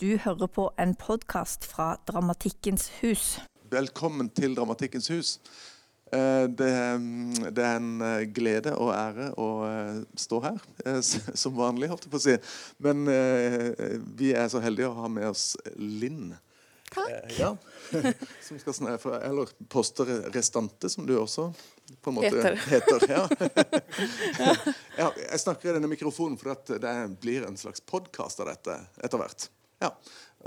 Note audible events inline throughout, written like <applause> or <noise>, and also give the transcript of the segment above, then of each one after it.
Du hører på en podkast fra Dramatikkens hus. Velkommen til Dramatikkens hus. Eh, det, det, er en eh, glede og ære å eh, stå her, som vanlig, holdt jeg på å si. Men vi er så heldige å ha med oss Linn. Takk. Ja, <laughs> som skal snakke, eller poster restante, som du også på en måte heter. heter ja. <laughs> ja. jeg snakker i denne mikrofonen fordi det blir en slags podkast av dette etter hvert. Ja.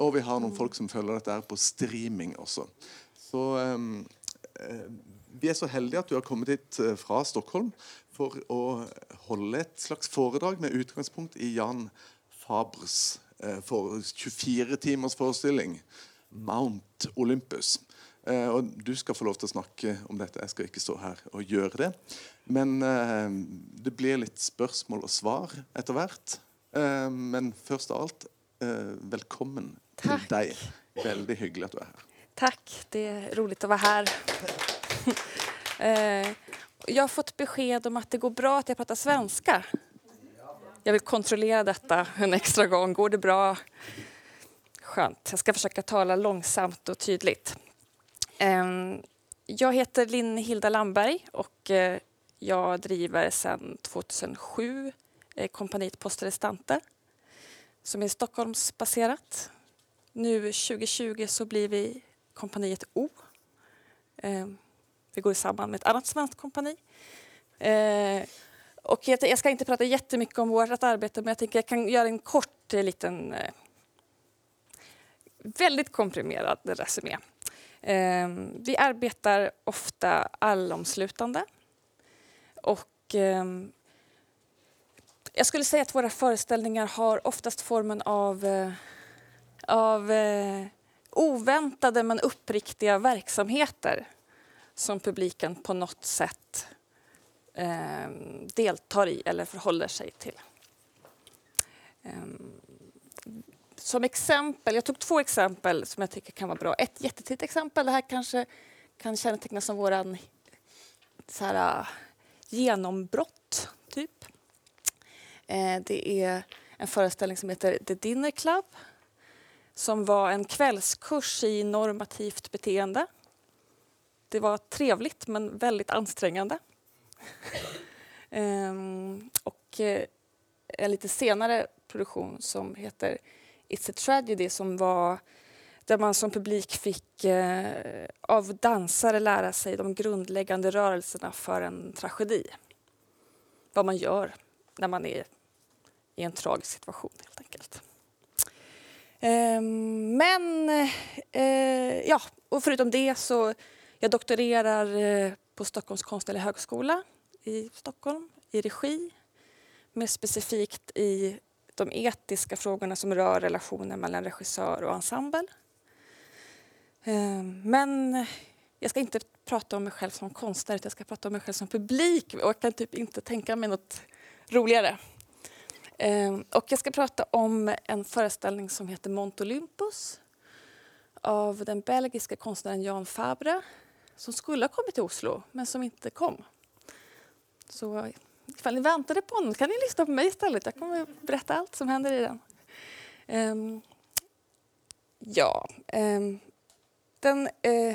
Og vi har noen folk som følger dette her på streaming også. Så um, vi er så heldige at du har kommet hit eh, fra Stockholm for å holde et slags foredrag med utgangspunkt i Jan Fabers uh, eh, for 24 timers forestilling Mount Olympus. Og Du skal få lov til å snakke om dette. Jeg skal ikke stå her og gjøre det. Men det blir litt spørsmål og svar etter hvert. Men først av alt, eh, velkommen Takk. til deg. Veldig hyggelig at du er her. Tack, det är roligt att vara här. <laughs> Eh, jag har fått besked om att det går bra att jag pratar svenska. Jag vill kontrollera detta en extra gång. Går det bra? Skönt. Jag ska försöka tala långsamt och tydligt. Ehm, jag heter Linn Hilda Lamberg och eh, jag driver sedan 2007 eh, kompaniet Post Restante som är Stockholmsbaserat. Nu 2020 så blir vi kompaniet O. Eh, vi går samman med ett annat svenskt kompani. Eh, och jag ska inte prata jättemycket om vårt arbete men jag tänker jag kan göra en kort eh, liten eh, väldigt komprimerad resumé. Ehm, vi arbetar ofta allomslutande. Och ehm, jag skulle säga att våra föreställningar har oftast formen av, eh, av eh, oväntade men uppriktiga verksamheter som publiken på något sätt eh, deltar i eller förhåller sig till. Ehm, som exempel, jag tog två exempel som jag tycker kan vara bra. Ett jättetidigt exempel, det här kanske kan kännetecknas som våran så här, eh, genombrott, typ. Eh, det är en föreställning som heter The Dinner Club som var en kvällskurs i normativt beteende. Det var trevligt men väldigt ansträngande. <laughs> ehm, och eh, en lite senare produktion som heter It's a Tragedy som var där man som publik fick eh, av dansare lära sig de grundläggande rörelserna för en tragedi. Vad man gör när man är i en tragisk situation helt enkelt. Eh, men eh, ja, och förutom det så jag doktorerar eh, på Stockholms konstnärliga högskola i Stockholm i regi. Mer specifikt i de etiska frågorna som rör relationen mellan regissör och ensemble. Ehm, men jag ska inte prata om mig själv som konstnär utan jag ska prata om mig själv som publik och jag kan typ inte tänka mig något roligare. Ehm, och jag ska prata om en föreställning som heter Mont Olympus av den belgiska konstnären Jan Fabre som skulle ha kommit till Oslo men som inte kom. Så ifall ni väntade på honom kan ni lyssna på mig istället. Jag kommer berätta allt som händer i den. Um, ja, um, den, uh,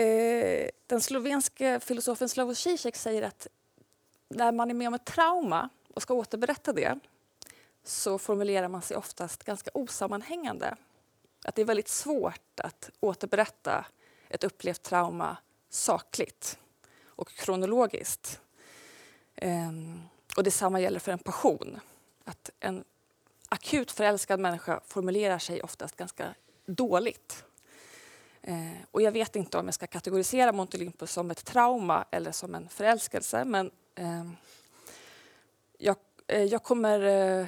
uh, den slovenske filosofen Slavoj Zizek säger att när man är med om ett trauma och ska återberätta det så formulerar man sig oftast ganska osammanhängande. Att det är väldigt svårt att återberätta ett upplevt trauma sakligt och kronologiskt. Ehm, och detsamma gäller för en passion. Att en akut förälskad människa formulerar sig oftast ganska dåligt. Uh, och jag vet inte om jag ska kategorisera Mont Olympus som ett trauma eller som en förälskelse men uh, jag, eh, jag, kommer, eh,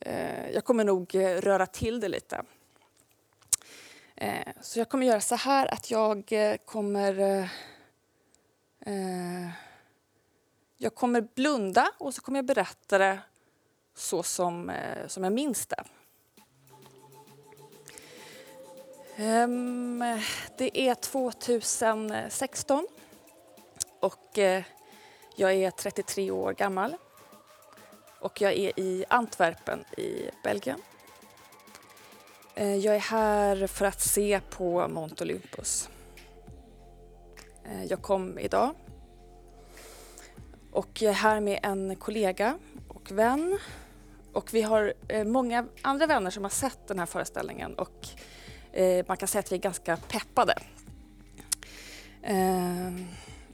eh, jag kommer nog röra till det lite. så jag kommer göra så här att jag kommer jag kommer blunda och så kommer jag berätta det så som, eh, som jag minns det. Um, det är 2016 och eh, jag är 33 år gammal och jag är i Antwerpen i Belgien. Eh, jag är här för att se på Mount Olympus. Eh, jag kom idag och jag är här med en kollega och vän. Och vi har eh, många andra vänner som har sett den här föreställningen och man kan säga att vi är ganska peppade.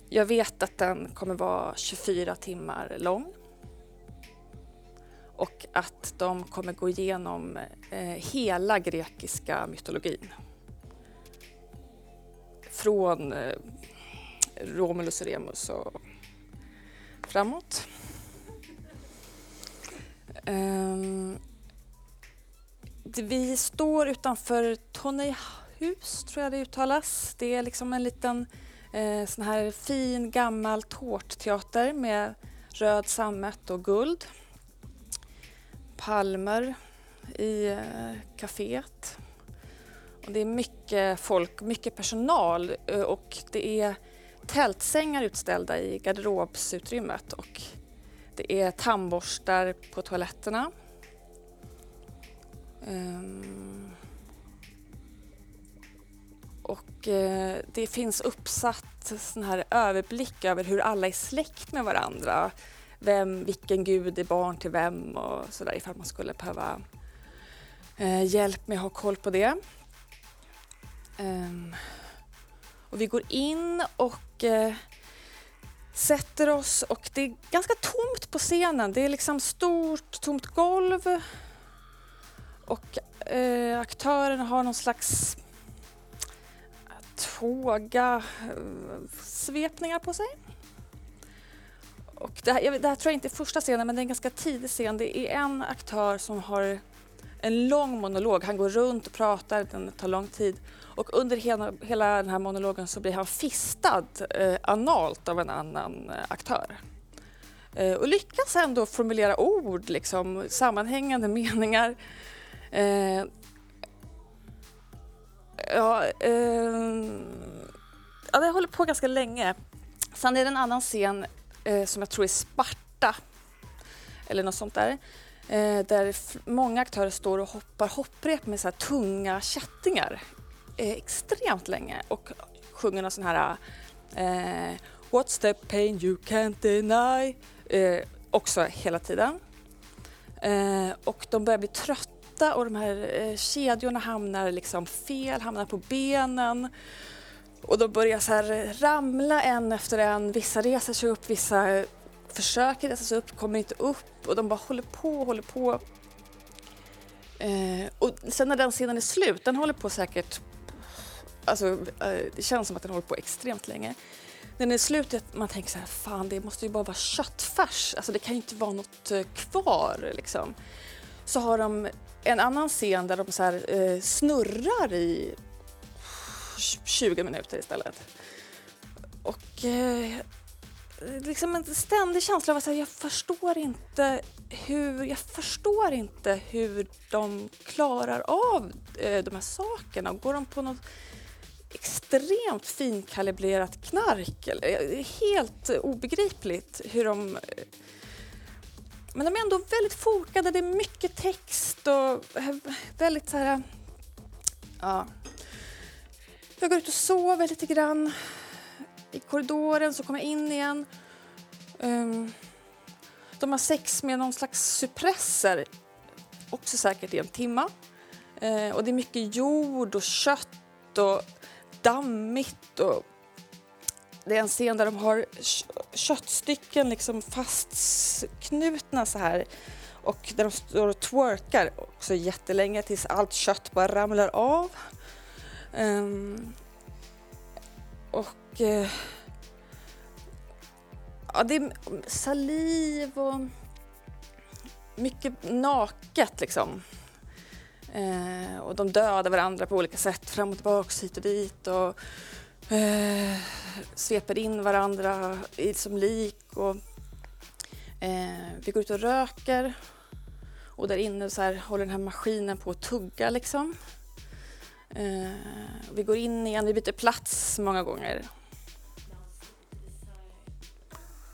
Jag vet att den kommer vara 24 timmar lång och att de kommer gå igenom eh, hela grekiska mytologin. Från eh, Romulus och Remus och framåt. Ehm, vi står utanför Tonnehus, tror jag det uttalas. Det är liksom en liten eh, sån här fin gammal tårtteater med röd sammet och guld palmer i eh, kaféet. Och det är mycket folk, mycket personal eh, och det är tältsängar utställda i garderobsutrymmet och det är tandborstar på toaletterna. Ehm, och eh, det finns uppsatt sån här överblick över hur alla är släkt med varandra vem, vilken gud är barn till vem och sådär ifall man skulle behöva eh, hjälp med att ha koll på det. Um, och vi går in och eh, sätter oss och det är ganska tomt på scenen. Det är liksom stort tomt golv och eh, aktörerna har någon slags eh, tåga eh, svepningar på sig. Och det, här, det här tror jag inte är första scenen, men det är en ganska tidig scen. Det är en aktör som har en lång monolog. Han går runt och pratar, den tar lång tid. Och under hela, hela den här monologen så blir han fistad eh, analt av en annan eh, aktör. Eh, och lyckas ändå formulera ord, liksom, sammanhängande meningar. Eh, ja, eh, ja, det håller på ganska länge. Sen är det en annan scen eh, som jag tror är Sparta eller något sånt där. Eh, där många aktörer står och hoppar hopprep med så här tunga kättingar eh, extremt länge och sjunger någon sån här eh, What's the pain you can't deny? Eh, också hela tiden. Eh, och de börjar bli trötta och de här eh, kedjorna hamnar liksom fel, hamnar på benen. Och de börjar så här ramla en efter en. Vissa reser sig upp, vissa försöker resa sig upp, kommer inte upp och de bara håller på och håller på. Eh, och sen när den scenen är slut, den håller på säkert, alltså eh, det känns som att den håller på extremt länge. När den är slut, man tänker så här, fan det måste ju bara vara köttfärs, alltså det kan ju inte vara något eh, kvar liksom. Så har de en annan scen där de så här, eh, snurrar i 20 minuter istället. Och eh, liksom en ständig känsla av att jag förstår inte hur, jag förstår inte hur de klarar av eh, de här sakerna. Går de på något extremt finkalibrerat knark? Eller, eh, det är helt obegripligt hur de eh, men de är ändå väldigt fokade, det är mycket text och eh, väldigt så här... Ja, jag går ut och sover lite grann. I korridoren så kommer jag in igen. Um, de har sex med någon slags suppresser, också säkert i en timma. Uh, och det är mycket jord och kött och dammigt. Och det är en scen där de har köttstycken liksom fastknutna så här och där de står och twerkar också jättelänge tills allt kött bara ramlar av. Um, och uh, ja, det är saliv och mycket naket liksom. Uh, och de dödar varandra på olika sätt, fram och tillbaka, hit och dit. Och, uh, sveper in varandra i, som lik. Och, vi går ut och röker. Och där inne så här, håller den här maskinen på att tugga liksom. Eh, vi går in igen, vi byter plats många gånger.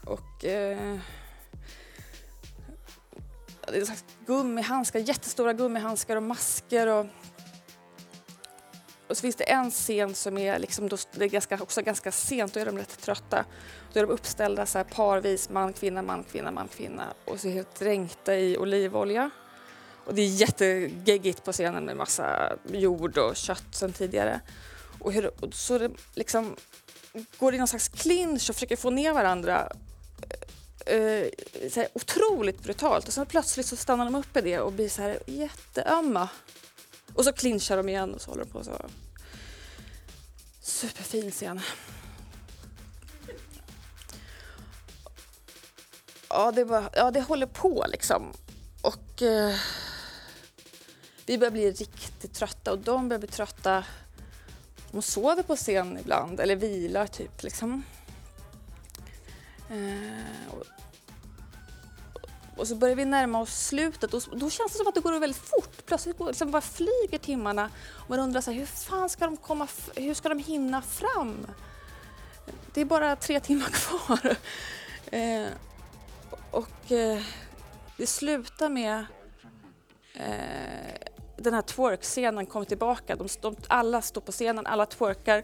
Och eh, det är slags gummihandskar, jättestora gummihandskar och masker och och så finns det en scen som är, liksom, då, det är ganska, också ganska sent, då är de rätt trötta. Då är de uppställda så här, parvis, man, kvinna, man, kvinna, man, kvinna och så helt dränkta i olivolja. Och det är jättegeggigt på scenen med massa jord och kött sen tidigare. Och, hur, och så det liksom går i någon slags clinch och försöker få ner varandra eh, eh så här, otroligt brutalt. Och sen plötsligt så stannar de upp i det och blir så här jätteömma. Och så clinchar de igen och så håller de på så. Superfin scen. Ja, det, bara, ja, det håller på liksom. Och eh, vi börjar bli riktigt trötta och de börjar bli trötta. De sover på scen ibland, eller vilar typ. Liksom. Eh, och, och så börjar vi närma oss slutet och då känns det som att det går väldigt fort. Plötsligt går, liksom bara flyger timmarna och man undrar så här, hur fan ska de komma, hur ska de hinna fram? Det är bara tre <laughs> timmar kvar. Eh, och eh, det slutar med eh, den här twerk-scenen kom tillbaka. De, de, alla står på scenen, alla twerkar.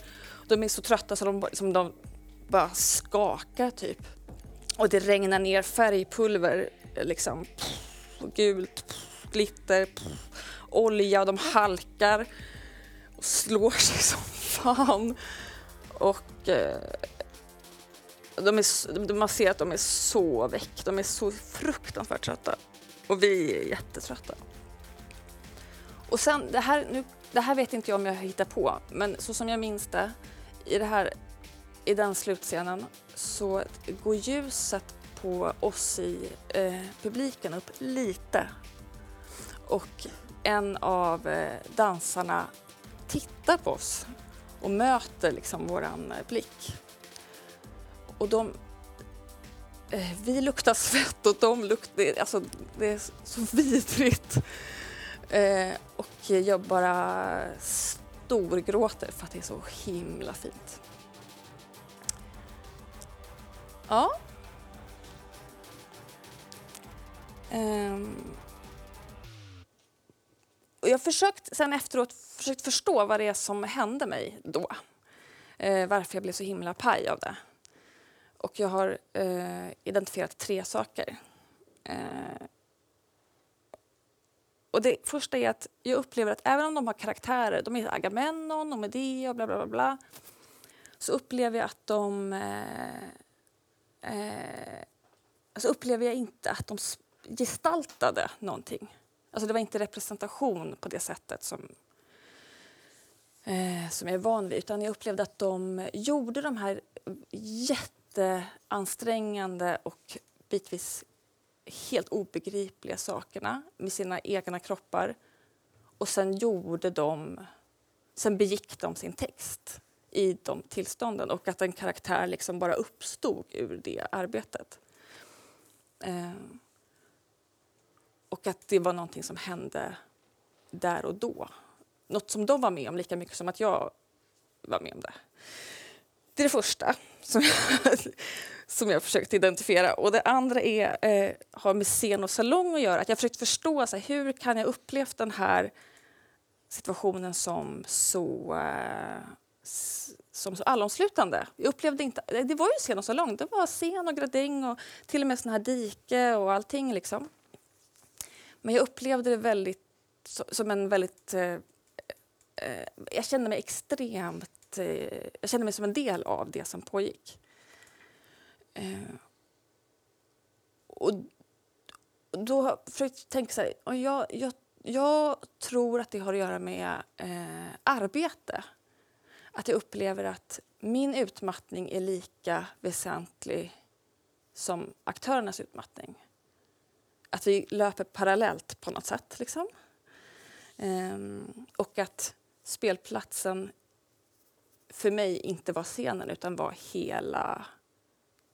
De är så trötta så de, liksom, de bara skakar typ. Och det regnar ner färgpulver, liksom pff, gult, pff, glitter, pff, olja och de halkar och slår <laughs> sig som fan. Och eh, de är, man ser att de är så väck, de är så fruktansvärt trötta. Och vi är jättetrötta. Och sen, det här, nu, det här vet inte jag om jag hittar på, men så som jag minns det, i, det här, i den slutscenen så går ljuset på oss i eh, publiken upp lite. Och en av eh, dansarna tittar på oss och möter liksom våran eh, blick. Och de... Eh, vi luktar svett och de luktar... Alltså, det är så vidrigt. Eh, och jag bara storgråter för att det är så himla fint. Ja. Um. Och jag har försökt sen efteråt försökt förstå vad det är som hände mig då. Eh, varför jag blev så himla paj av det. Och jag har eh, identifierat tre saker. Eh, och det första är att jag upplever att även om de har karaktärer, de är Agamemnon och Medea och bla bla bla, bla så upplever jag att de... Eh, eh, alltså upplever jag inte att de gestaltade någonting. Alltså det var inte representation på det sättet som, eh, som jag är van vid utan jag upplevde att de gjorde de här jätteansträngande och bitvis helt obegripliga sakerna med sina egna kroppar och sen gjorde de, sen begick de sin text i de tillstånden och att en karaktär liksom bara uppstod ur det arbetet. Eh, och att det var någonting som hände där och då. Något som de var med om lika mycket som att jag var med om det. Det är det första som jag, <laughs> som jag försökt identifiera. Och det andra är, eh, har med scen och salong att göra. Att jag försökt förstå så här, hur kan jag upplevt den här situationen som så, eh, som så allomslutande. Jag upplevde inte, eh, det var ju scen och salong. Det var scen och gradäng och till och med sån här dike och allting. Liksom. Men jag upplevde det väldigt som en väldigt... Eh, eh, jag kände mig extremt... Eh, jag kände mig som en del av det som pågick. Eh, och då försökte jag tänka så här, och jag, jag, jag tror att det har att göra med eh, arbete. Att jag upplever att min utmattning är lika väsentlig som aktörernas utmattning. Att vi löper parallellt på något sätt. Liksom. Ehm, och att spelplatsen för mig inte var scenen utan var hela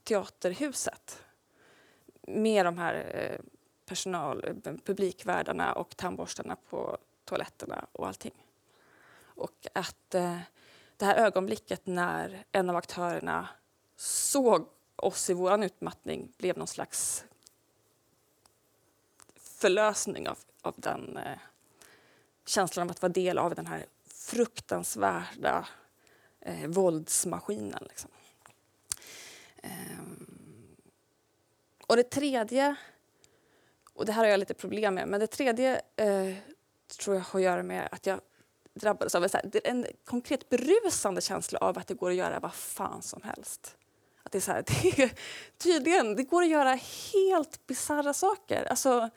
teaterhuset med de här eh, personal, eh, publikvärdarna och tandborstarna på toaletterna och allting. Och att eh, det här ögonblicket när en av aktörerna såg oss i vår utmattning blev någon slags förlösning av, av den eh, känslan av att vara del av den här fruktansvärda eh, våldsmaskinen. Liksom. Ehm, och det tredje, och det här har jag lite problem med, men det tredje eh, tror jag har att göra med att jag drabbades av en, konkret berusande känsla av att det går att göra vad fan som helst. Att det är så här, <laughs> det är, tydligen, det går att göra helt bisarra saker. Alltså,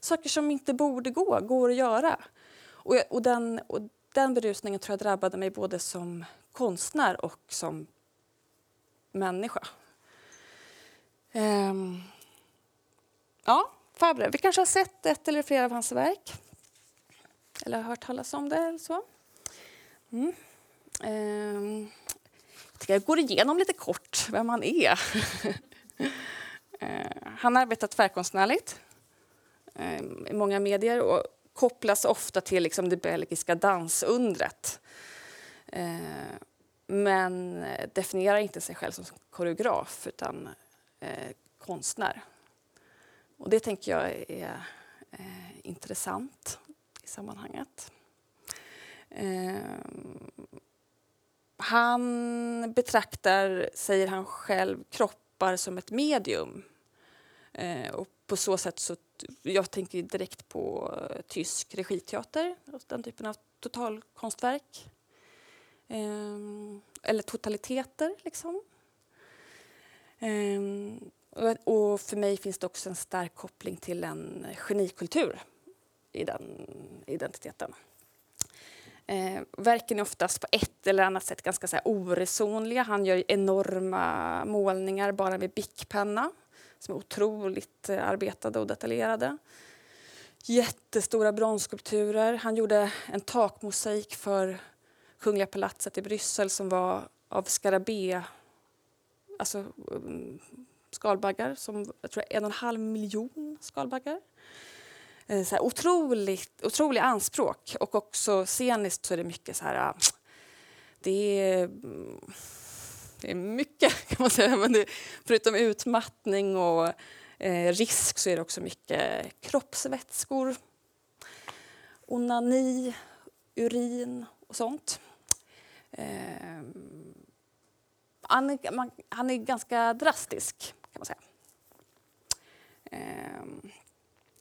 saker som inte borde gå, går att göra. Och, jag, och, den, och den berusningen tror jag drabbade mig både som konstnär och som människa. Um, ja, Fabre. Vi kanske har sett ett eller flera av hans verk. Eller har hört talas om det eller så. Mm. Um, jag går igenom lite kort vem han är. <laughs> Eh, han har arbetat tvärkonstnärligt ehm, i många medier och kopplas ofta till liksom, det belgiska dansundret. Men eh, definierar inte sig själv som koreograf utan eh, konstnär. Och det tänker jag är eh, intressant i sammanhanget. Eh, han betraktar, säger han själv, kroppar som ett medium. Eh, och på så sätt så jag tänker direkt på eh, tysk regiteater, den typen av totalkonstverk. Ehm, eller totaliteter, liksom. Ehm, och för mig finns det också en stark koppling till en genikultur i den identiteten. Eh, verken är oftast på ett eller annat sätt ganska så här oresonliga. Han gör enorma målningar bara med bickpenna som är otroligt eh, arbetade och detaljerade. Jättestora bronsskulpturer. Han gjorde en takmosaik för Kungliga palatset i Bryssel som var av skarabé, alltså mm, skalbaggar, som jag tror en och en halv miljon skalbaggar. Eh, så här, otroligt, otroliga anspråk och också sceniskt så är det mycket så här, ah, det är, mm, det är mycket <laughs> kan man säga, men det, förutom utmattning och eh, risk så är det också mycket kroppsvätskor, onani, urin och sånt. Eh, han, är, man, han är ganska drastisk, kan man säga. Eh,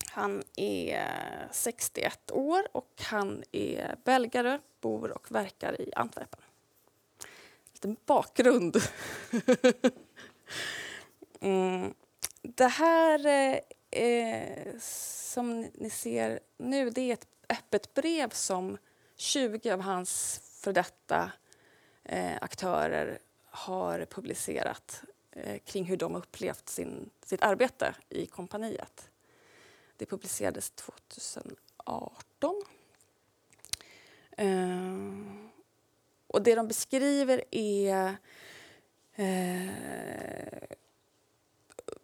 han är 61 år och han är belgare, bor och verkar i Antwerpen. Lite bakgrund. <laughs> mm. Det här eh, eh, som ni ser nu det är ett öppet brev som 20 av hans för detta eh, aktörer har publicerat eh, kring hur de upplevt sin, sitt arbete i kompaniet. Det publicerades 2018. Eh, och det de beskriver är eh,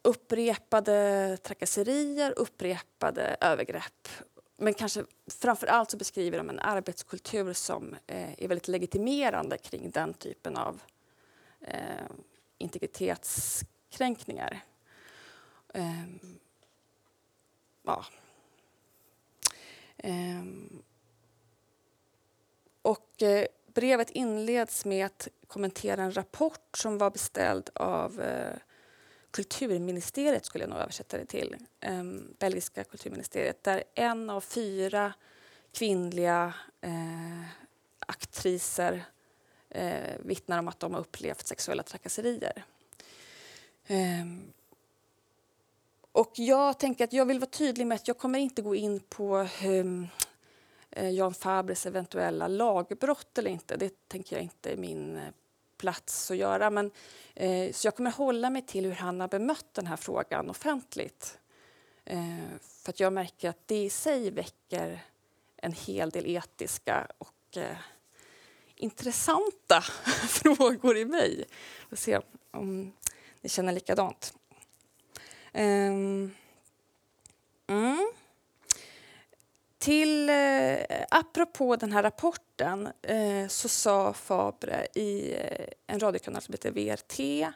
upprepade trakasserier, upprepade övergrepp men kanske framför allt så beskriver de en arbetskultur som eh, är väldigt legitimerande kring den typen av eh, integritetskränkningar. Eh, ja. Ehm. och eh, brevet inleds med att kommentera en rapport som var beställd av eh, kulturministeriet skulle jag nog översätta det till, um, belgiska kulturministeriet, där en av fyra kvinnliga eh, aktriser eh, vittnar om att de har upplevt sexuella trakasserier. Um, och jag tänker att jag vill vara tydlig med att jag kommer inte gå in på um, Jan Fabres eventuella lagbrott eller inte. Det tänker jag inte är min eh, plats att göra. Men, eh, så jag kommer hålla mig till hur han har bemött den här frågan offentligt. Eh, för att jag märker att det i sig väcker en hel del etiska och eh, intressanta <laughs> frågor i mig. Vi får se om ni känner likadant. Um, mm. Till, eh, apropå den här rapporten eh, så sa Fabre i eh, en radiokanal som heter VRT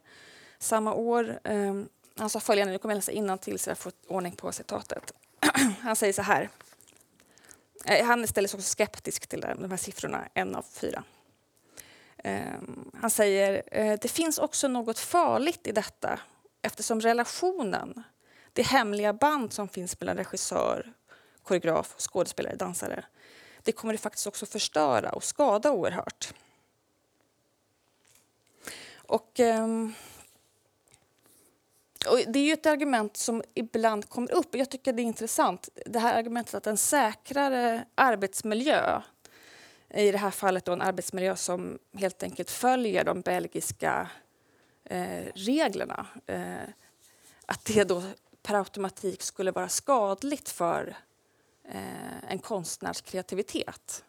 samma år, eh, han sa följande, nu kommer jag läsa innantill så jag får ordning på citatet. <clears throat> han säger så här. Eh, han ställer sig också skeptisk till de här siffrorna, en av fyra. Ehm, han säger eh, det finns också något farligt i detta eftersom relationen, det hemliga band som finns mellan regissör, koreograf, skådespelare, dansare, det kommer det faktiskt också förstöra och skada oerhört. Och, ehm, och det är ju ett argument som ibland kommer upp. Jag tycker det är intressant. Det här argumentet att en säkrare arbetsmiljö i det här fallet då en arbetsmiljö som helt enkelt följer de belgiska eh, reglerna. Eh, att det då per automatik skulle vara skadligt för Eh, en konstnärs kreativitet.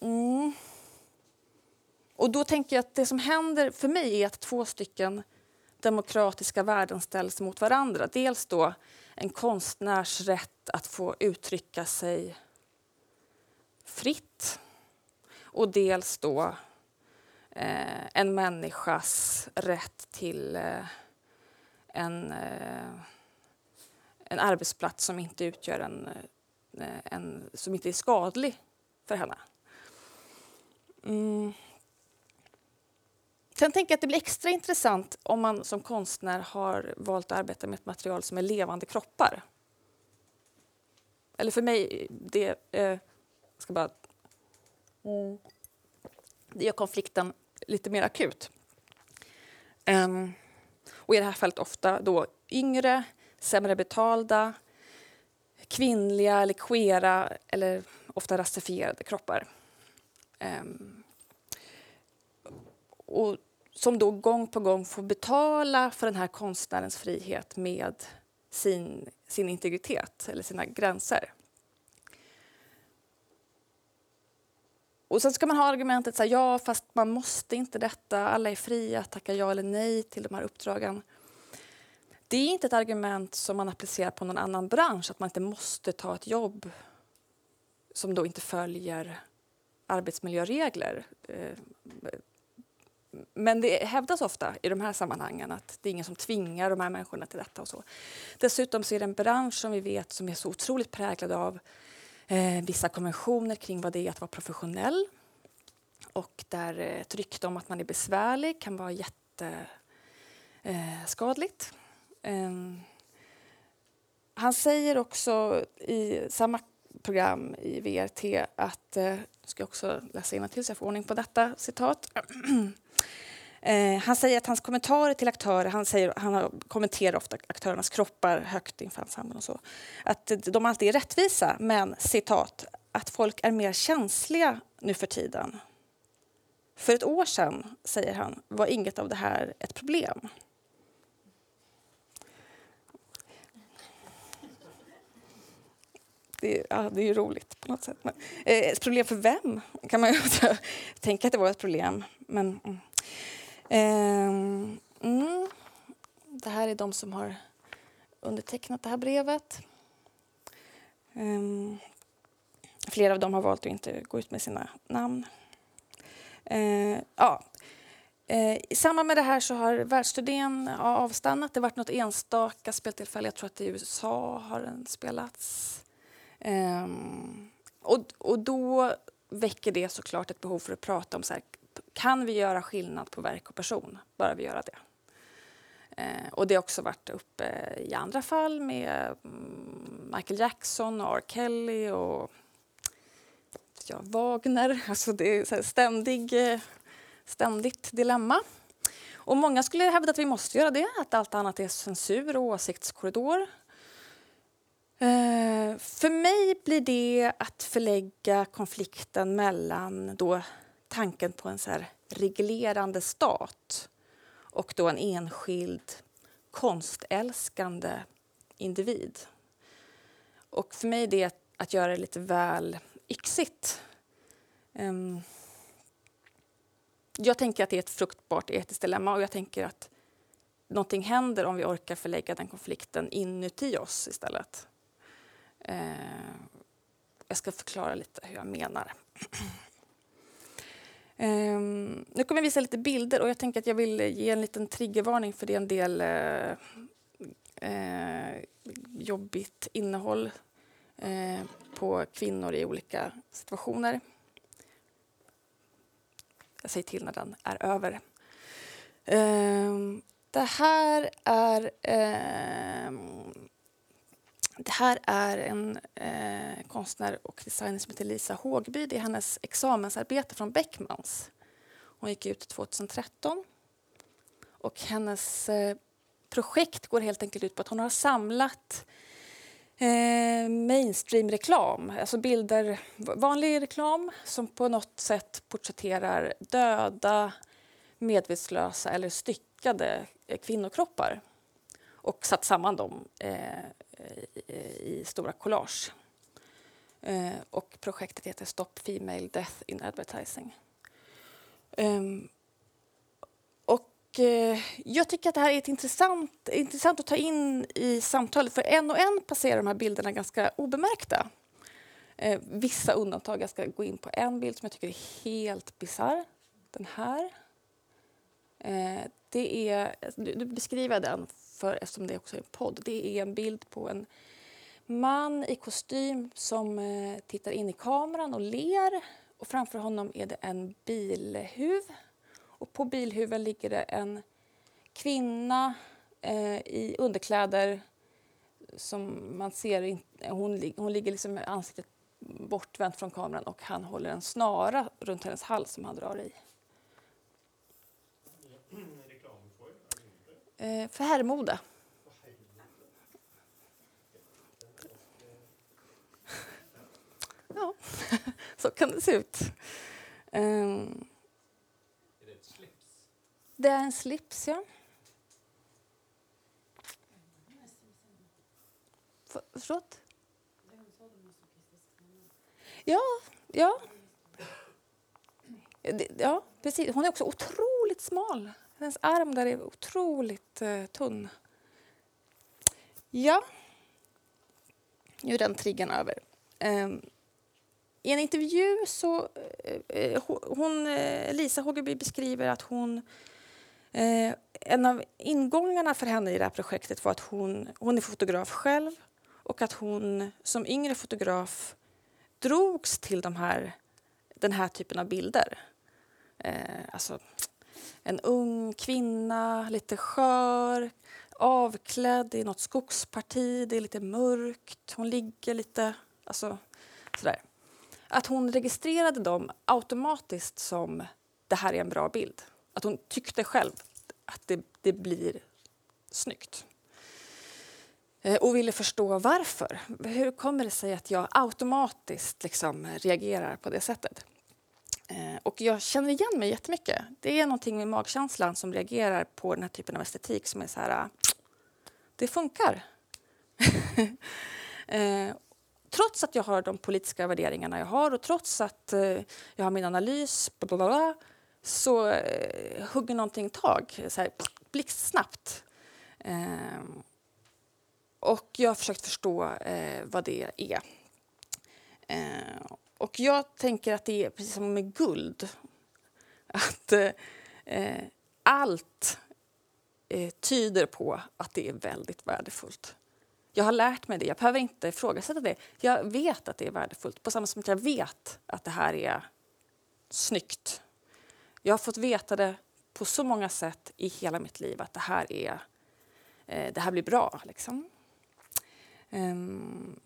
Mm. Och då tänker jag att det som händer för mig är att två stycken demokratiska värden ställs mot varandra. Dels då en konstnärs rätt att få uttrycka sig fritt och dels då eh, en människas rätt till eh, en, eh, en arbetsplats som inte utgör en, eh, en som inte är skadlig för henne. Mm. Sen tänker jag att det blir extra intressant om man som konstnär har valt att arbeta med ett material som är levande kroppar. Eller för mig, det eh, ska bara... Mm. Det gör konflikten lite mer akut. Um, och i det här fallet ofta då yngre, sämre betalda, kvinnliga eller queera eller ofta rasifierade kroppar. Um, och som då gång på gång får betala för den här konstnärens frihet med sin, sin integritet eller sina gränser. Och sen ska man ha argumentet så här, ja fast man måste inte detta, alla är fria att tacka ja eller nej till de här uppdragen. Det är inte ett argument som man applicerar på någon annan bransch, att man inte måste ta ett jobb som då inte följer arbetsmiljöregler. Eh, men det hävdas ofta i de här sammanhangen att det är ingen som tvingar de här människorna till detta. och så. Dessutom så är det en bransch som vi vet som är så otroligt präglad av eh, vissa konventioner kring vad det är att vara professionell. Och där eh, ett rykte om att man är besvärlig kan vara jätteskadligt. Eh, Ehm, han säger också i samma program i VRT att, eh, ska jag också läsa till så jag får ordning på detta citat. <clears throat> Eh, han säger att hans kommentarer till aktörer, han, säger, han kommenterar ofta aktörernas kroppar högt inför ensemblen och så, att de alltid är rättvisa, men citat, att folk är mer känsliga nu för tiden. För ett år sedan, säger han, var inget av det här ett problem. Det, ja, det är ju roligt på något sätt. Men, eh, ett problem för vem? kan man ju <laughs> tänka att det var ett problem. Men, mm. Eh, mm. Det här är de som har undertecknat det här brevet. Eh, flera av dem har valt att inte gå ut med sina namn. Uh, ja. Uh, I samband med det här så har världsturnén avstannat. Det har varit något enstaka speltillfälle. Jag tror att i USA har den spelats. Um, och, och då väcker det såklart ett behov för att prata om så här, kan vi göra skillnad på verk och person? Bara vi gör det. Eh, och det har också varit uppe i andra fall med mm, Michael Jackson och R. Kelly och ja, Wagner. <laughs> Alltså det är ständig, eh, ständigt dilemma. Och många skulle hävda att vi måste göra det, att allt annat är censur och åsiktskorridor. Eh, för mig blir det att förlägga konflikten mellan då tanken på en så här reglerande stat och då en enskild konstälskande individ. Och för mig är det att göra det lite väl yxigt. Um, jag tänker att det är ett fruktbart etiskt dilemma och jag tänker att någonting händer om vi orkar förlägga den konflikten inuti oss istället. Eh, jag ska förklara lite hur jag menar. Um, <clears throat> nu kommer jag visa lite bilder och jag tänker att jag vill ge en liten triggervarning för det är en del uh, eh, jobbigt innehåll eh, på kvinnor i olika situationer. Jag säger till när den är över. Eh, det här är eh, det här är en eh, konstnär och designer som heter Lisa Hågby. Det är hennes examensarbete från Beckmans. Hon gick ut 2013. Och hennes eh, projekt går helt enkelt ut på att hon har samlat eh, mainstream-reklam, alltså bilder, vanlig reklam som på något sätt porträtterar döda, medvetslösa eller styckade eh, kvinnokroppar och satt samman dem eh, Eh, eh, i stora collage. Eh, och projektet heter Stop Female Death in Advertising. Ehm, och eh, jag tycker att det här är ett intressant, intressant att ta in i samtalet för en och en passerar de här bilderna ganska obemärkta. Eh, vissa undantag, jag ska gå in på en bild som jag tycker är helt bisarr. Den här. Det är, nu beskriver jag den för, eftersom det också är en podd. Det är en bild på en man i kostym som eh, tittar in i kameran och ler. Och framför honom är det en bilhuv. Och på bilhuven ligger det en kvinna eh, i underkläder som man ser. Hon, hon ligger liksom med ansiktet bortvänt från kameran och han håller en snara runt hennes hals som han drar i. Eh, för herrmode. Ja, <laughs> så kan det se ut. Um, är det ett slips? Det är en slips, ja. Förlåt? Ja, ja. Ja, precis. Hon är också otroligt smal. Hennes arm där är otroligt eh, tunn. Ja. Nu är den triggern över. Eh, I en intervju så Eh, eh hon, eh, Lisa Hågeby beskriver att hon eh, en av ingångarna för henne i det här projektet var att hon, hon är fotograf själv och att hon som yngre fotograf drogs till de här, den här typen av bilder. alltså en ung kvinna, lite skör, avklädd i något skogsparti. Det är lite mörkt. Hon ligger lite... Alltså, sådär. Att hon registrerade dem automatiskt som det här är en bra bild. Att hon tyckte själv att det, det blir snyggt. Eh, och ville förstå varför. Hur kommer det sig att jag automatiskt liksom reagerar på det sättet? Eh, och jag känner igen mig jättemycket. Det är någonting med magkänslan som reagerar på den här typen av estetik som är så här, äh, det funkar. <laughs> eh, trots att jag har de politiska värderingarna jag har och trots att eh, jag har min analys blablabla, så eh, hugger någonting tag, så här, blixtsnabbt. Eh, och jag har försökt förstå eh, vad det är. Ehm, och jag tänker att det är precis som med guld. Att eh, allt eh, tyder på att det är väldigt värdefullt. Jag har lärt mig det. Jag behöver inte ifrågasätta det. Jag vet att det är värdefullt på samma sätt som jag vet att det här är snyggt. Jag har fått veta det på så många sätt i hela mitt liv att det här, är, eh, det här blir bra. Liksom. Um,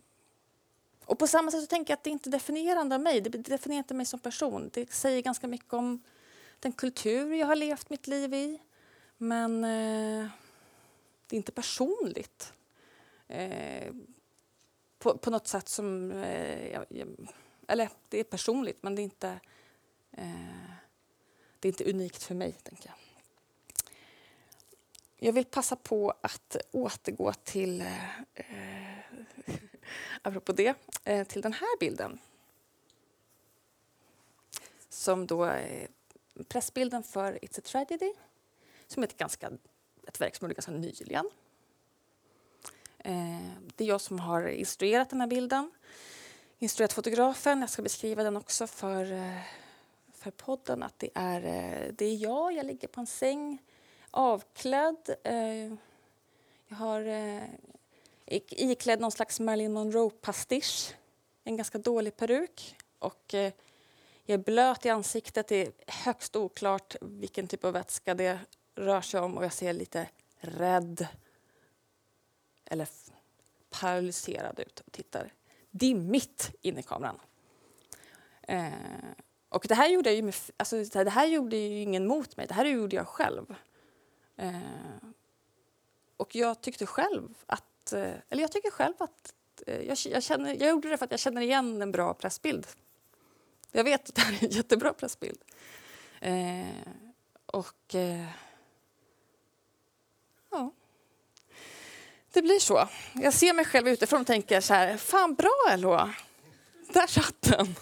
och på samma sätt så tänker jag att det inte definierande av mig. Det definierar inte mig som person. Det säger ganska mycket om den kultur jag har levt mitt liv i. Men eh, det är inte personligt. Eh, på, på, något sätt som... Eh, jag, jag, eller det är personligt, men det är inte, eh, det är inte unikt för mig, tänker jag. Jag vill passa på att återgå till eh, eh <laughs> apropå det, eh, till den här bilden. Som då är pressbilden för It's a Tragedy, som är ett, ganska, ett verk som är ganska nyligen. Eh, det är jag som har instruerat den här bilden, instruerat fotografen. Jag ska beskriva den också för, eh, för podden. Att det är, det är jag, jag ligger på en säng avklädd. Eh, jag har eh, iklädd någon slags Marilyn Monroe-pastisch, en ganska dålig peruk. Och, eh, jag är blöt i ansiktet, det är högst oklart vilken typ av vätska det rör sig om och jag ser lite rädd eller paralyserad ut och tittar dimmigt in i kameran. Eh, och det här gjorde jag ju med, alltså, det här gjorde ju ingen mot mig, det här gjorde jag själv. Eh, och jag tyckte själv att, eh, eller jag tycker själv att eh, jag, jag, känner, jag gjorde det för att jag känner igen en bra pressbild. Jag vet att det här är en jättebra pressbild. Eh, och eh, ja, det blir så. Jag ser mig själv utifrån och tänker så här, fan bra LH, där satt den.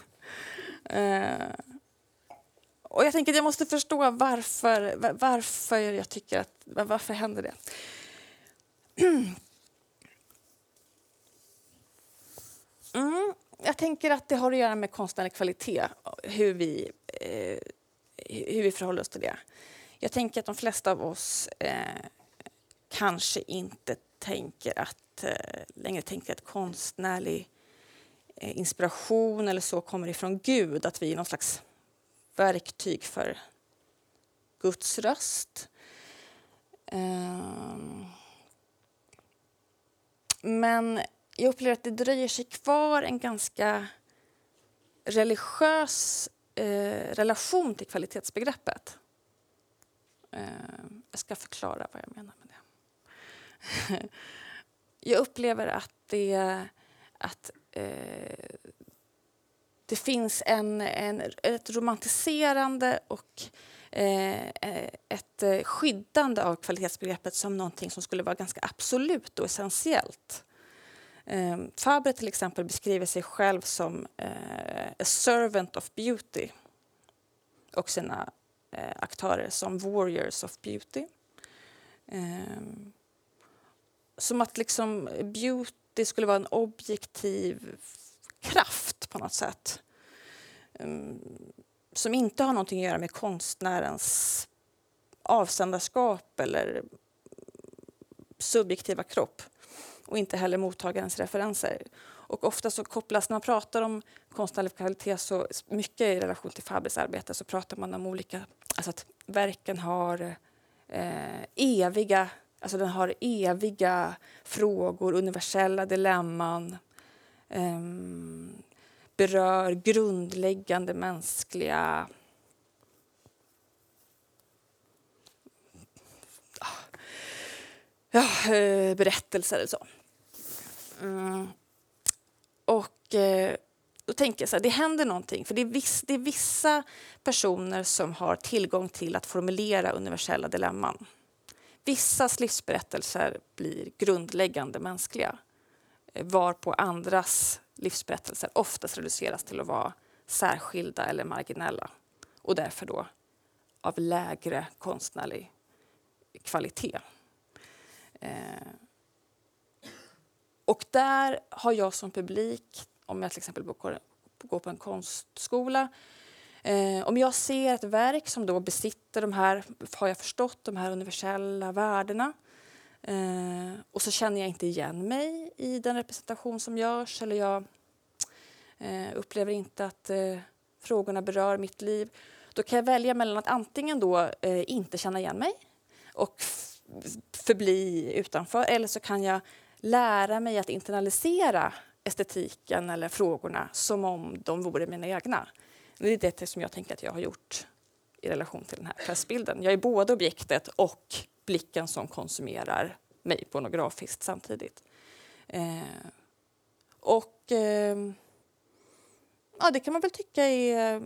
Eh, och jag tänker att jag måste förstå varför, varför jag tycker att, varför händer det? <clears throat> Mm, jag tänker att det har att göra med konstnärlig kvalitet, hur vi, eh, hur vi förhåller oss till det. Jag tänker att de flesta av oss eh, kanske inte tänker att, eh, längre tänker att konstnärlig eh, inspiration eller så kommer ifrån Gud, att vi är någon slags verktyg för Guds röst. Ehm, men jag upplever att det dröjer sig kvar en ganska religiös eh, relation till kvalitetsbegreppet. Ehm, jag ska förklara vad jag menar med det. <laughs> jag upplever att det, att, eh, det finns en, en, ett romantiserande och eh, eh ett eh, skyddande av kvalitetsbegreppet som någonting som skulle vara ganska absolut och essentiellt. Eh, Fabre till exempel beskriver sig själv som eh, a servant of beauty och sina eh, aktörer som warriors of beauty. Eh, som att liksom beauty skulle vara en objektiv kraft på något sätt. Ehm, som inte har någonting att göra med konstnärens avsändarskap eller subjektiva kropp och inte heller mottagarens referenser. Och ofta så kopplas, när man pratar om konstnärlig kvalitet så mycket i relation till Fabris arbete så pratar man om olika, alltså att verken har eh, eviga, alltså den har eviga frågor, universella dilemman, eh, berör grundläggande mänskliga ja, eh, berättelser eller så. Mm. Och eh, då tänker jag så här, det händer någonting. För det är, viss, det är vissa personer som har tillgång till att formulera universella dilemman. Vissas livsberättelser blir grundläggande mänskliga eh, varpå andras livsberättelser oftast reduceras till att vara särskilda eller marginella och därför då av lägre konstnärlig kvalitet. Eh, och där har jag som publik, om jag till exempel går på en konstskola eh, om jag ser ett verk som då besitter de här, har jag förstått, de här universella värdena eh, och så känner jag inte igen mig i den representation som görs eller jag eh, upplever inte att eh, frågorna berör mitt liv då kan jag välja mellan att antingen då eh, inte känna igen mig och förbli utanför eller så kan jag lära mig att internalisera estetiken eller frågorna som om de vore mina egna. Det är det som jag tänker att jag har gjort i relation till den här pressbilden. Jag är både objektet och blicken som konsumerar mig pornografiskt samtidigt. Eh, och eh, ja, det kan man väl tycka är eh,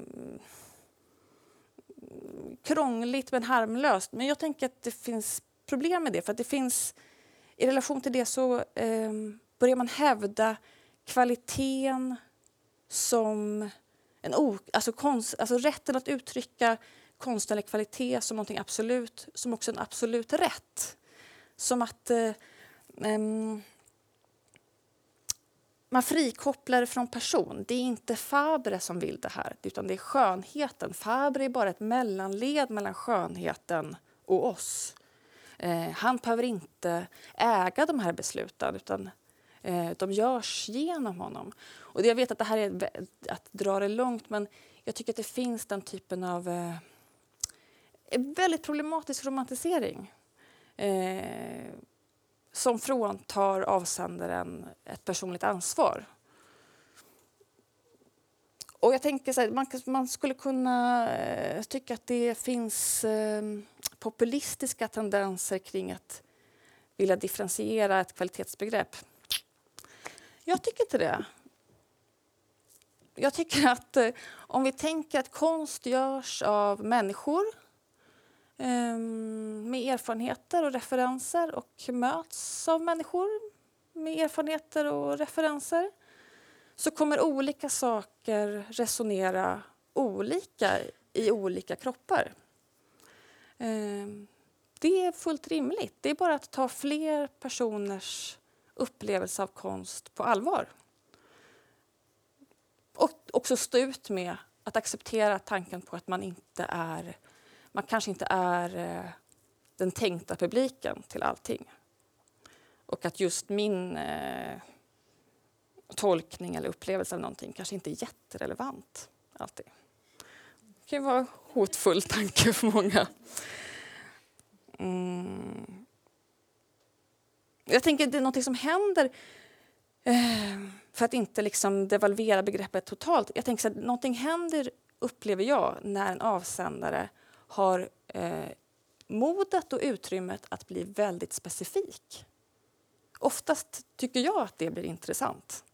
krångligt men harmlöst. Men jag tänker att det finns problem med det. För att det finns, I relation till det så eh, börjar man hävda kvaliteten som en o, alltså, konst, alltså rätten att uttrycka konstnärlig kvalitet som någonting absolut, som också en absolut rätt. Som att eh, eh, man frikopplar det från person. Det är inte Fabre som vill det här, utan det är skönheten. Fabre är bara ett mellanled mellan skönheten och oss. Eh, han behöver inte äga de här besluten utan eh, de görs genom honom. Och jag vet att det här är att dra det långt men jag tycker att det finns den typen av eh, väldigt problematisk romantisering eh, som fråntar avsändaren ett personligt ansvar. Och jag tänker så här, man, man, skulle kunna eh, tycka att det finns eh, populistiska tendenser kring att vilja differentiera ett kvalitetsbegrepp. Jag tycker inte det. Jag tycker att eh, om vi tänker att konst görs av människor Ehm, med erfarenheter och referenser och möts av människor med erfarenheter och referenser så kommer olika saker resonera olika i olika kroppar. Ehm, det är fullt rimligt. Det är bara att ta fler personers upplevelse av konst på allvar. Och också stå ut med att acceptera tanken på att man inte är, man kanske inte är eh, den tänkta publiken till allting. Och att just min eh, tolkning eller upplevelse av någonting kanske inte är jätterelevant alltid. Det kan vara en hotfull tanke för många. Mm. Jag tänker att det är något som händer eh, för att inte liksom devalvera begreppet totalt. Jag tänker att någonting händer, upplever jag, när en avsändare har eh, modet och utrymmet att bli väldigt specifik. Oftast tycker jag att det blir intressant.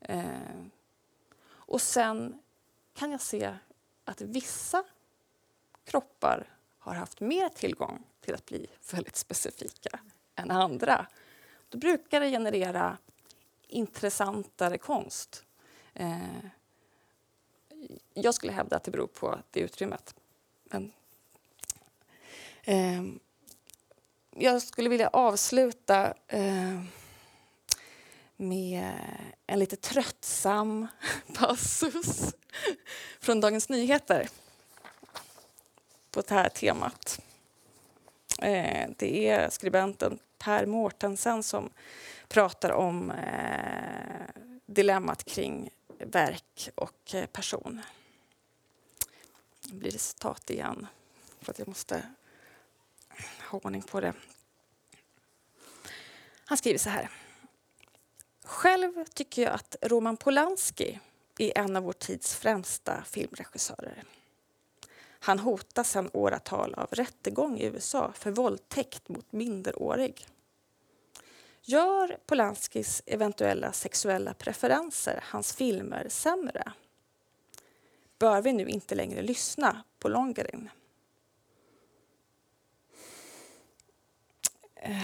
Eh, och sen kan jag se att vissa kroppar har haft mer tillgång till att bli väldigt specifika än andra. Då brukar det generera intressantare konst. Eh, jag skulle hävda att det beror på det utrymmet. Men, eh, jag skulle vilja avsluta eh, med en lite tröttsam <laughs> passus från Dagens Nyheter på det här temat. Eh, det är skribenten Per Mårtensen som pratar om eh, dilemmat kring verk och eh, person. Blir det citat igen, för att jag måste ha ordning på det. Han skriver så här. Själv tycker jag att Roman Polanski är en av vår tids främsta filmregissörer. Han hotas sedan åratal av rättegång i USA för våldtäkt mot minderårig. Gör Polanskis eventuella sexuella preferenser hans filmer sämre? Bör vi nu inte längre lyssna på Longerin? Eh,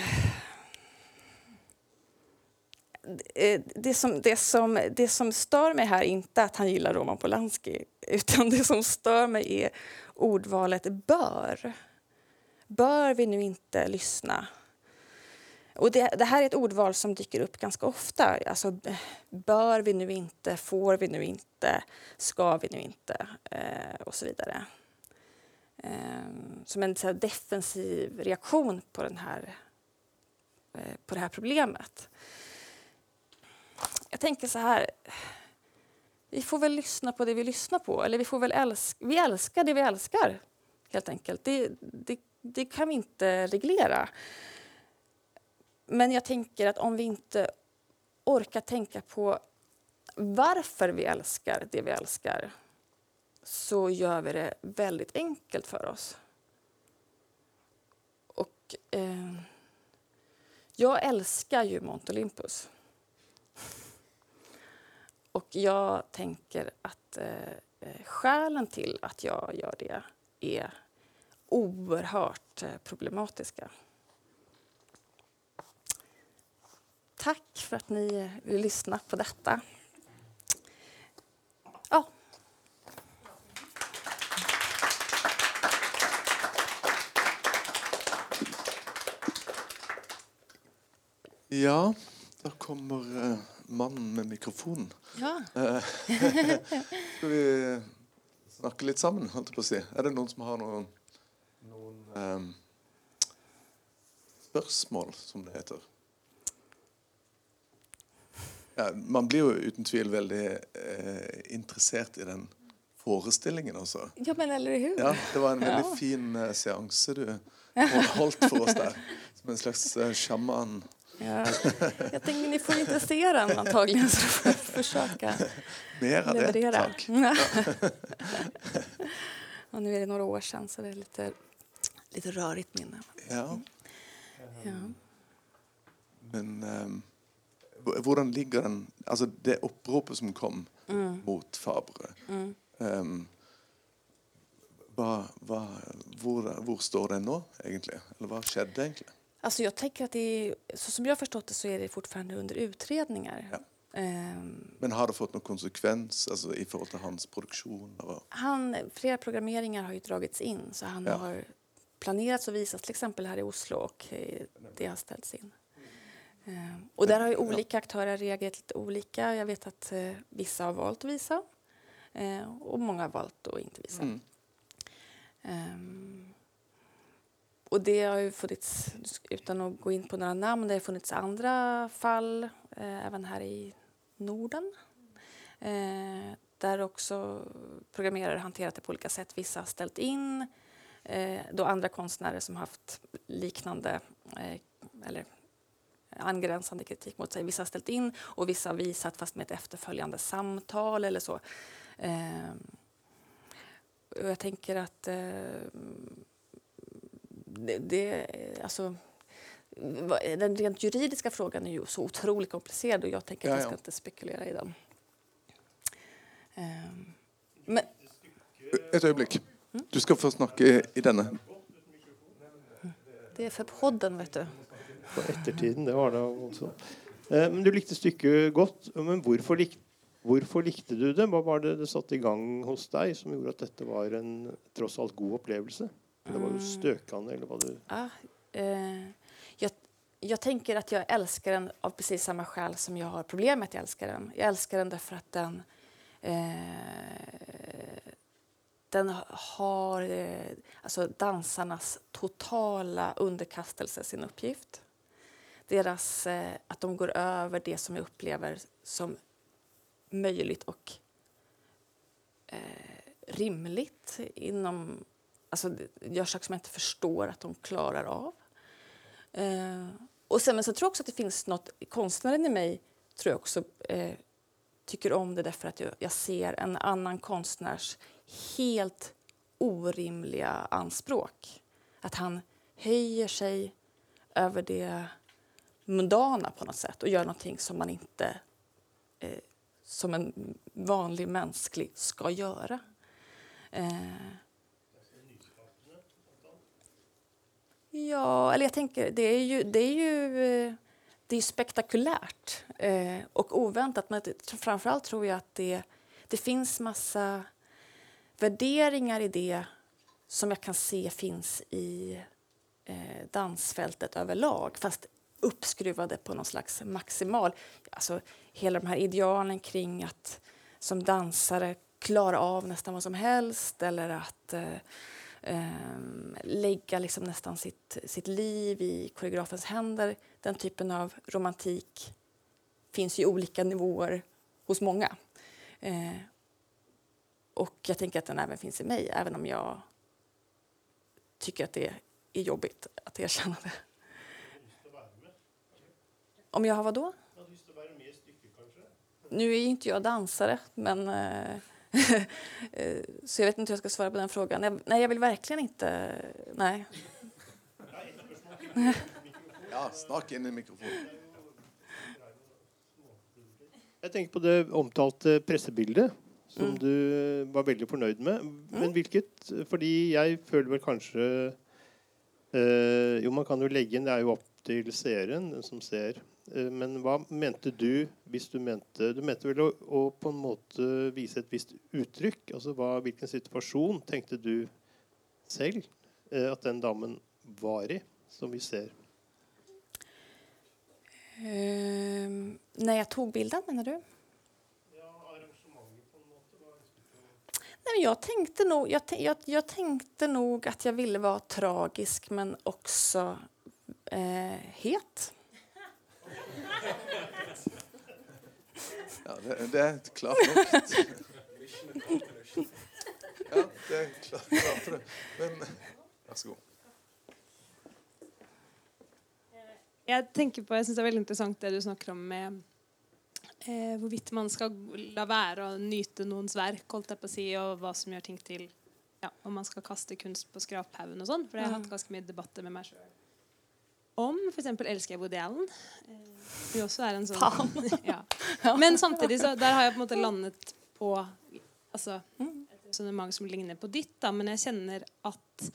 eh, det som, det, som, det som stör mig här är inte att han gillar Roman Polanski <laughs> utan det som stör mig är ordvalet bör. Bör vi nu inte lyssna? Och det, det, här är ett ordval som dyker upp ganska ofta. Alltså, bör vi nu inte? Får vi nu inte? Ska vi nu inte? Eh, och så vidare. Eh, som en så här, defensiv reaktion på, den här, eh, på det här problemet jag tänker så här. Vi får väl lyssna på det vi lyssnar på. Eller vi får väl älska, vi älskar det vi älskar, helt enkelt. Det, det, det kan vi inte reglera. Men jag tänker att om vi inte orkar tänka på varför vi älskar det vi älskar så gör vi det väldigt enkelt för oss. Och eh, jag älskar ju Mount Olympus. Och jag tänker att eh, eh skälen till att jag gör det är oerhört eh, problematiska. Tack för att ni vill lyssna på detta. Ja. Ja, då kommer eh, mannen med mikrofon. Ja. Eh, <laughs> skal vi snakke litt sammen, holdt jeg på å si? Er det noen som har noen, noen um, spørsmål, som det heter. Ja, man blir jo uten tvil veldig eh, interessert i den forestillingen også. Ja, men eller hur? Ja, det var en veldig Ja. fin eh, seanse du <laughs> holdt for oss der. Som en slags eh, sjaman. Ja. Jag tänker ni får inte se den antagligen så får jag försöka Mer av det, leverera. tack. <laughs> och nu är det några år sedan så det är lite, lite rörigt minne. Ja, Ja. men h- hvordan ligger den Altså, det oppropet som kom Mm. mot Fabre Mm. Ehm, hva, hva, hvor, hvor står den nå, egentlig? Eller hva skjedde egentlig? Alltså jag tänker att det så som jag förstått det så är det fortfarande under utredningar. Ja. Ehm, Men har det fått noen konsekvens altså, i forhold til hans produksjon? Og, han, flera programmeringar har ju dragits in så han Ja. har planerats och visats till exempel här i Oslo och eh, det har ställts in. Ehm, och där har ju olika aktörer reagerat lite olika. Jag vet att eh, vissa har valt att visa eh, och många har valt att inte visa. Mm. Ehm, och det har ju funnits, utan att gå in på några namn, det har funnits andra fall eh, även här i Norden. Eh, där också programmerare hanterat det på olika sätt. Vissa har ställt in, eh, då andra konstnärer som haft liknande eh, eller angränsande kritik mot sig. Vissa har ställt in och vissa har visat fast med ett efterföljande samtal eller så. Och jag tänker att eh, det, det, alltså, den rent juridiska frågan är ju så otroligt komplicerad och jag tänker att Ja, jag ja. ska inte spekulera i den. Ehm, men Et øyeblikk. Du skal få snakke i denne. det är för podden, vet du. På ettertiden, det var det også. Eh, Men du likte stykket godt. Men hvorfor, lik, hvorfor likte du det? Hva var det det satte i gang hos deg som gjorde at dette var en tross alt god opplevelse? Det var jo støkende, eller hva du Ja, eh, jeg, jeg tenker at jeg elsker den av precis samme skäl som jeg har problem med att jag älskar den. Jag älskar den därför att den, eh, den har eh, alltså dansarnas totala underkastelse sin uppgift. Deras, eh, att de går över det som jag upplever som möjligt och eh, rimligt inom alltså, gör saker som jag inte förstår att de klarar av. Eh, och sen, men så tror jag också att det finns något, konstnären i mig tror jag också eh, tycker om det därför att jag, jag ser en annan konstnärs helt orimliga anspråk. Att han höjer sig över det mundana på något sätt och gör någonting som man inte eh, som en vanlig mänsklig ska göra. Eh, Ja, eller jag tänker, det är ju, det är ju, eh, det är spektakulärt eh, och oväntat. Men framförallt tror jag att det, det finns massa värderingar i det som jag kan se finns i eh, dansfältet överlag fast uppskruvade på någon slags maximal... Alltså, hela de här idealen kring att som dansare klara av nästan vad som helst eller att eh, eh, lägga liksom nästan sitt, sitt liv i koreografens händer. Den typen av romantik finns ju i olika nivåer hos många. Eh, och jag tänker att den även finns i mig, även om jag tycker att det är jobbigt att erkänna det. Om jag har vad då? Nu är ju inte jag dansare, men eh, eh, <laughs> så jag vet inte hur jag ska svara på den frågan. Jag, nej, jag vill verkligen inte... Nej. Ja, snakk inn i mikrofonen. Jeg tenker på det omtalte pressebildet, som Mm. du var veldig fornøyd med. Men hvilket Fordi jeg føler vel kanskje eh, Jo, man kan jo legge inn Det er jo opp til seeren, den som ser. Eh, men hva mente du hvis du mente Du mente vel å, å på en måte vise et visst uttrykk? Altså hva, hvilken situasjon tenkte du selv eh, at den damen var i, som vi ser? Ehm, när jag tog bilden, menar du? Nej, jag, tänkte nog, jag, jag, jag tänkte nog att jag ville vara tragisk men också Eh, het. Ja, det, det er klart. Ja, det er klart, klart det. Men vær så god. Jeg tenker på, jeg synes det er veldig interessant det du snakker om med eh, hvorvidt man skal la være å nyte noens verk, holdt jeg på å si, og hva som gjør ting til ja, Om man skal kaste kunst på skraphaugen og sånn. For jeg har hatt ganske mye debatter med meg sjøl om f.eks. elsker jeg Woody Allen. Eh, også er en sånn <laughs> ja. Men samtidig så der har jeg på en måte landet på altså, et resonnement som ligner på ditt, da, men jeg kjenner at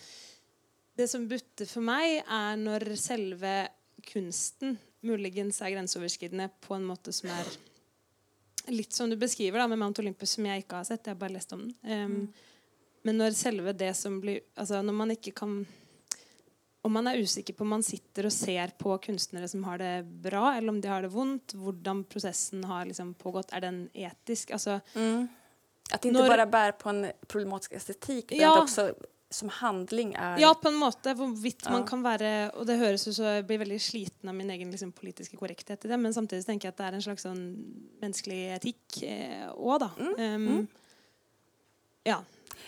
det som butter for meg, er når selve kunsten muligens er grenseoverskridende på en måte som er litt som du beskriver da, med Mount Olympus, som jeg ikke har sett. Jeg har bare lest om den. Um, men når selve det som blir altså Når man ikke kan om man er usikker på om man sitter og ser på kunstnere som har det bra, eller om de har det vondt, hvordan prosessen har liksom pågått, er den etisk? Altså, mm. At det ikke når, bare bærer på en problematisk estetikk, men ja, også som handling er Ja, på en måte. Hvorvidt ja. man kan være Og det høres ut som jeg blir veldig sliten av min egen liksom, politiske korrekthet i det, men samtidig tenker jeg at det er en slags sånn menneskelig etikk òg, eh, da. Mm. Um, mm. Ja.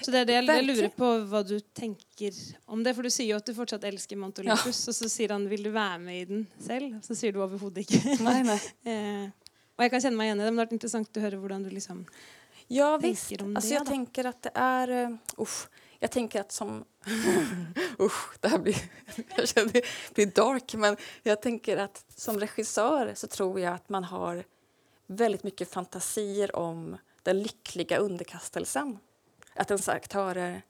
Så det er det jeg, jeg lurer på hva du tenker om det. For du sier jo at du fortsatt elsker Mount Olympus, ja. og så sier han 'vil du være med i den selv?' Så sier du overhodet ikke. Nei, nei. <laughs> eh, og jeg kan kjenne meg igjen i det, men det har vært interessant å høre hvordan du liksom ja, tenker visst. om alltså, det. Jag da. tänker att det är... Uh, usch, jag tänker att som... <laughs> usch, det här blir, <laughs> jag känner, det blir dark. Men jag tänker att som regissör så tror jag att man har väldigt mycket fantasier om den lyckliga underkastelsen. Att ens aktörer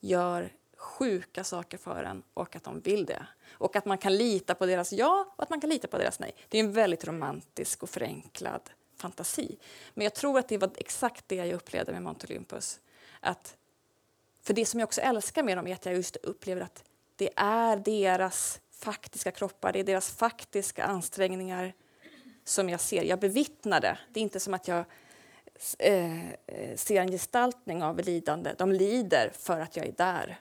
gör sjuka saker för en och att de vill det. Och att man kan lita på deras ja och att man kan lita på deras nej. Det är en väldigt romantisk och förenklad fantasi. Men jag tror att det var exakt det jag upplevde med Mount Olympus. Att, för det som jag också älskar med dem är att jag just upplever att det är deras faktiska kroppar, det är deras faktiska ansträngningar som jag ser. Jag bevittnar det. Det är inte som att jag eh, ser en gestaltning av lidande. De lider för att jag är där.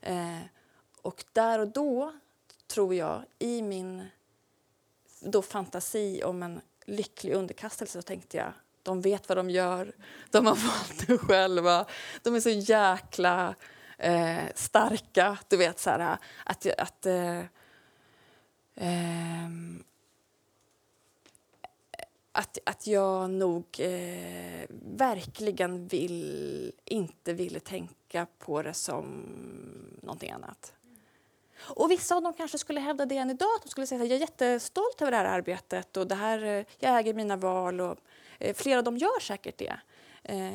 Eh, och där och då tror jag, i min då fantasi om en lycklig underkastelse, så tänkte jag de vet vad de gör, de har <laughs> valt det själva, de är så jäkla eh, starka. Du vet, så här, att, att eh, eh, att, att jag nog eh, verkligen vill, inte ville tänka på det som någonting annat. Och vissa av dem kanske skulle hävda det än idag. De skulle säga att jag är jättestolt över det här arbetet och det här, eh, jag äger mina val. Och, eh, flera av dem gör säkert det. Eh,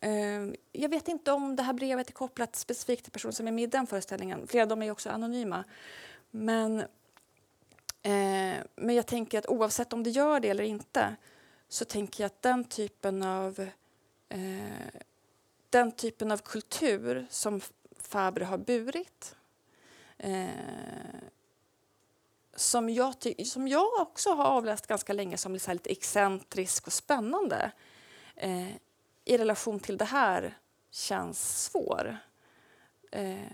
det? eh, jag vet inte om det här brevet är kopplat specifikt till personer som är med i den föreställningen. Flera av dem är också anonyma. Men, eh, men jag tänker att oavsett om det gör det eller inte så tänker jag att den typen av eh, den typen av kultur som Fabre har burit eh, som, jag som jag också har avläst ganska länge som lite, lite excentrisk och spännande eh, i relation till det här känns svår. Eh,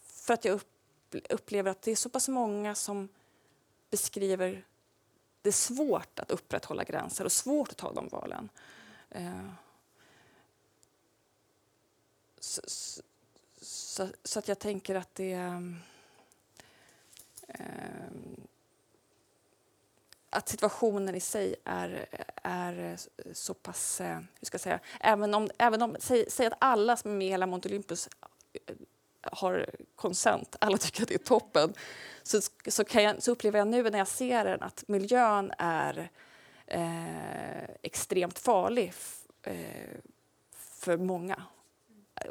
för att jag upp, upplever att det är så pass många som beskriver det är svårt att upprätthålla gränser och svårt att ta de valen. Eh, så, så, så, att jag tänker att det... Eh, att situationen i sig är, är så pass... Eh, hur ska jag säga? Även om, även om säg, säg att alla som är med i hela Mount Olympus har konsent, alla tycker att det är toppen så, så, kan jag, så upplever jag nu när jag ser den att miljön är eh, extremt farlig eh, för många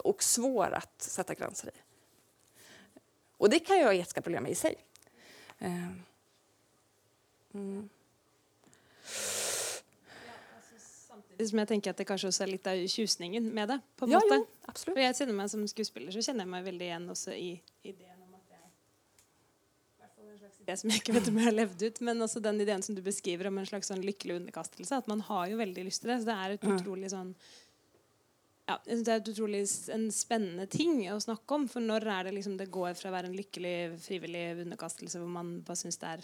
och svår att sätta gränser i. Och det kan ju ha etiska problem i sig. Eh, mm. Som jeg tenker at det kanskje også er litt av tjusningen med det. på en Ja, måte. jo, absolutt. For jeg kjenner meg Som skuespiller så kjenner jeg meg veldig igjen også i ideen om at jeg en slags idé som jeg ikke vet om jeg har levd ut, men også den ideen som du beskriver om en slags sånn lykkelig underkastelse. At man har jo veldig lyst til det. Så det er et Mm. utrolig sånn ja, det er utrolig en spennende ting å snakke om. For når er det liksom det går fra å være en lykkelig, frivillig underkastelse hvor man bare syns det er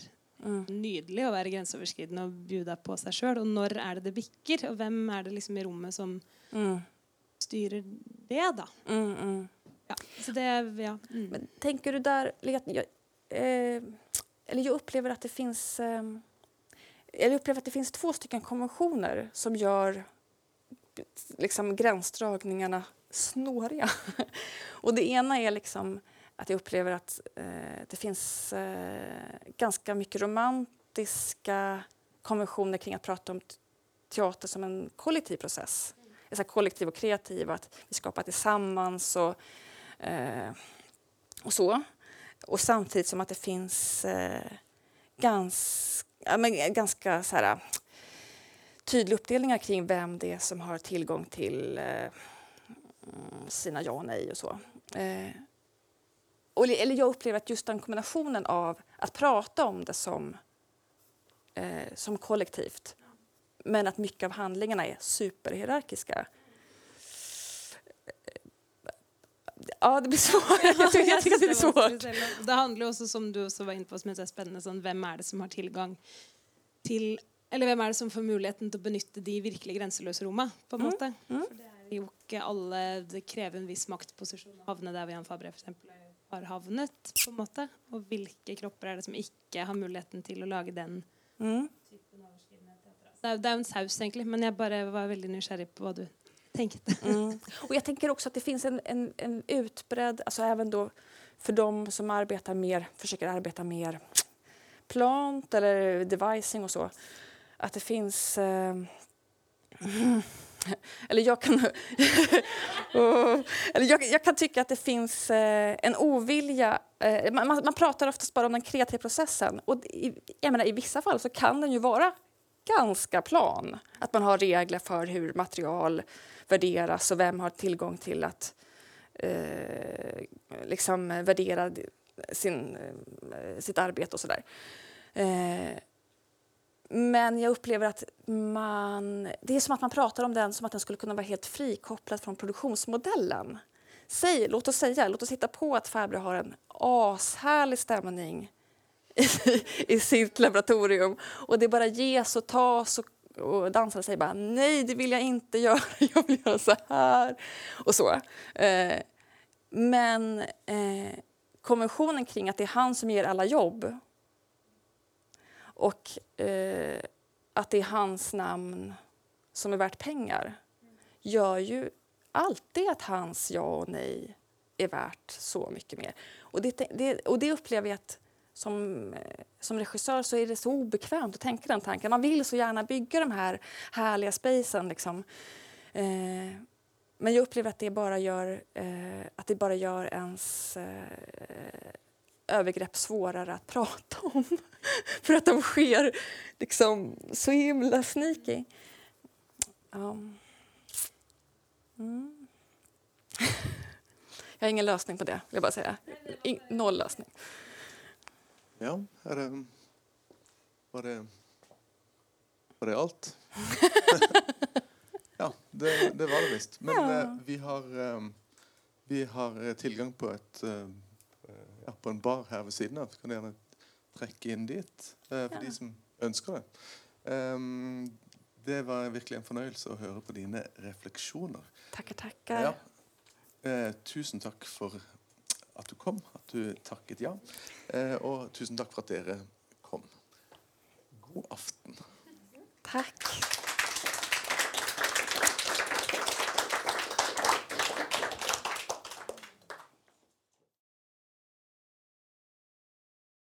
nydelig å være grenseoverskridende og bjuda på seg sjøl, og når er det det bikker? Og hvem er det liksom i rommet som Mm. styrer det, da? Mm, mm. Ja, så det, ja. Mm. Men tänker du där, eller jag, eh, eller jag upplever att det finns eh, jag upplever att det finns två stycken konventioner som gör liksom, gränsdragningarna snåriga. <laughs> Och det ena är liksom att jag upplever att eh, det finns eh, ganska mycket romantiska konventioner kring att prata om teater som en kollektiv process. Så kollektiv och kreativ, att vi skapar tillsammans och, eh, och så. Och samtidigt som att det finns eh, ganska, ja, men, ganska så här, tydliga uppdelningar kring vem det är som har tillgång till eh, mm, sina ja och nej och så. Eh, Eh, och, eller jag upplever att just den kombinationen av att prata om det som, eh, som kollektivt men att mycket av handlingarna är superhierarkiska. Ja, det blir svårt. <laughs> Jag tycker, jeg tycker det är svårt. Det handler jo også, som du også var inne på, som er spennende, sånn, hvem er det som har tilgang til Eller hvem er det som får muligheten til å benytte de virkelig grenseløse rommene, på en Mm, måte? mm. For det er jo ikke alle Det krever en viss maktposisjon å havne der Jan Fabre for eksempel, har havnet, på en måte. Og hvilke kropper er det som ikke har muligheten til å lage den Mm. typen overskridende teater? Det er, det er en saus, egentlig, men jeg bare var veldig nysgjerrig på hva du tenkte. Mm. Och jag tänker också att det finns en, en, en utbredd, alltså även då för de som arbetar mer, försöker arbeta mer plant eller devising och så, att det finns eh, <laughs> eller jag kan, <laughs> oh. eller jag, jag kan tycka att det finns eh, en ovilja. Eh, man, man pratar oftast bara om den kreativa processen. Och i, jag menar, I vissa fall så kan den ju vara ganska plan. Att man har regler för hur material värderas och vem har tillgång till att eh, liksom värdera sin, eh, sitt arbete och sådär. Eh, men jag upplever att man... Det är som att man pratar om den som att den skulle kunna vara helt frikopplad från produktionsmodellen. Säg, låt oss säga, låt oss hitta på att Fabre har en ashärlig stämning i, i sitt laboratorium och det bara ges och tas och, och dansare säger bara nej, det vill jag inte göra, <laughs> jag vill göra så här och så. Eh, men eh, konventionen kring att det är han som ger alla jobb och eh, att det är hans namn som är värt pengar gör ju alltid att hans ja och nej är värt så mycket mer. Och det, det, och det upplever jag att som, eh, som regissör så är det så obekvämt att tänka den tanken. Man vill så gärna bygga de här härliga spacen. Liksom. Eh, men jag upplever att det bara gör, eh, att det bara gör ens eh, övergrepp svårare att prata om. <laughs> För att de sker liksom så himla sneaky. Ja. Mm. <laughs> Jag har ingen lösning på det, vill jag bara säga. In, noll lösning. Ja, er det Var det Var det alt? <laughs> ja, det, det var det visst. Men Ja. eh, vi har eh, Vi har eh, tilgang på et eh, på en bar här vid sidan av. Så kan gärna gjerne in dit eh, for ja. de som önskar det. Um, det var verkligen en förnöjelse att höra på dine refleksjoner. Takker, takker. Ja. Eh, tusen tack för att du kom, att du tackade ja. Eh, og tusen tack för att ni kom. God afton. Tack.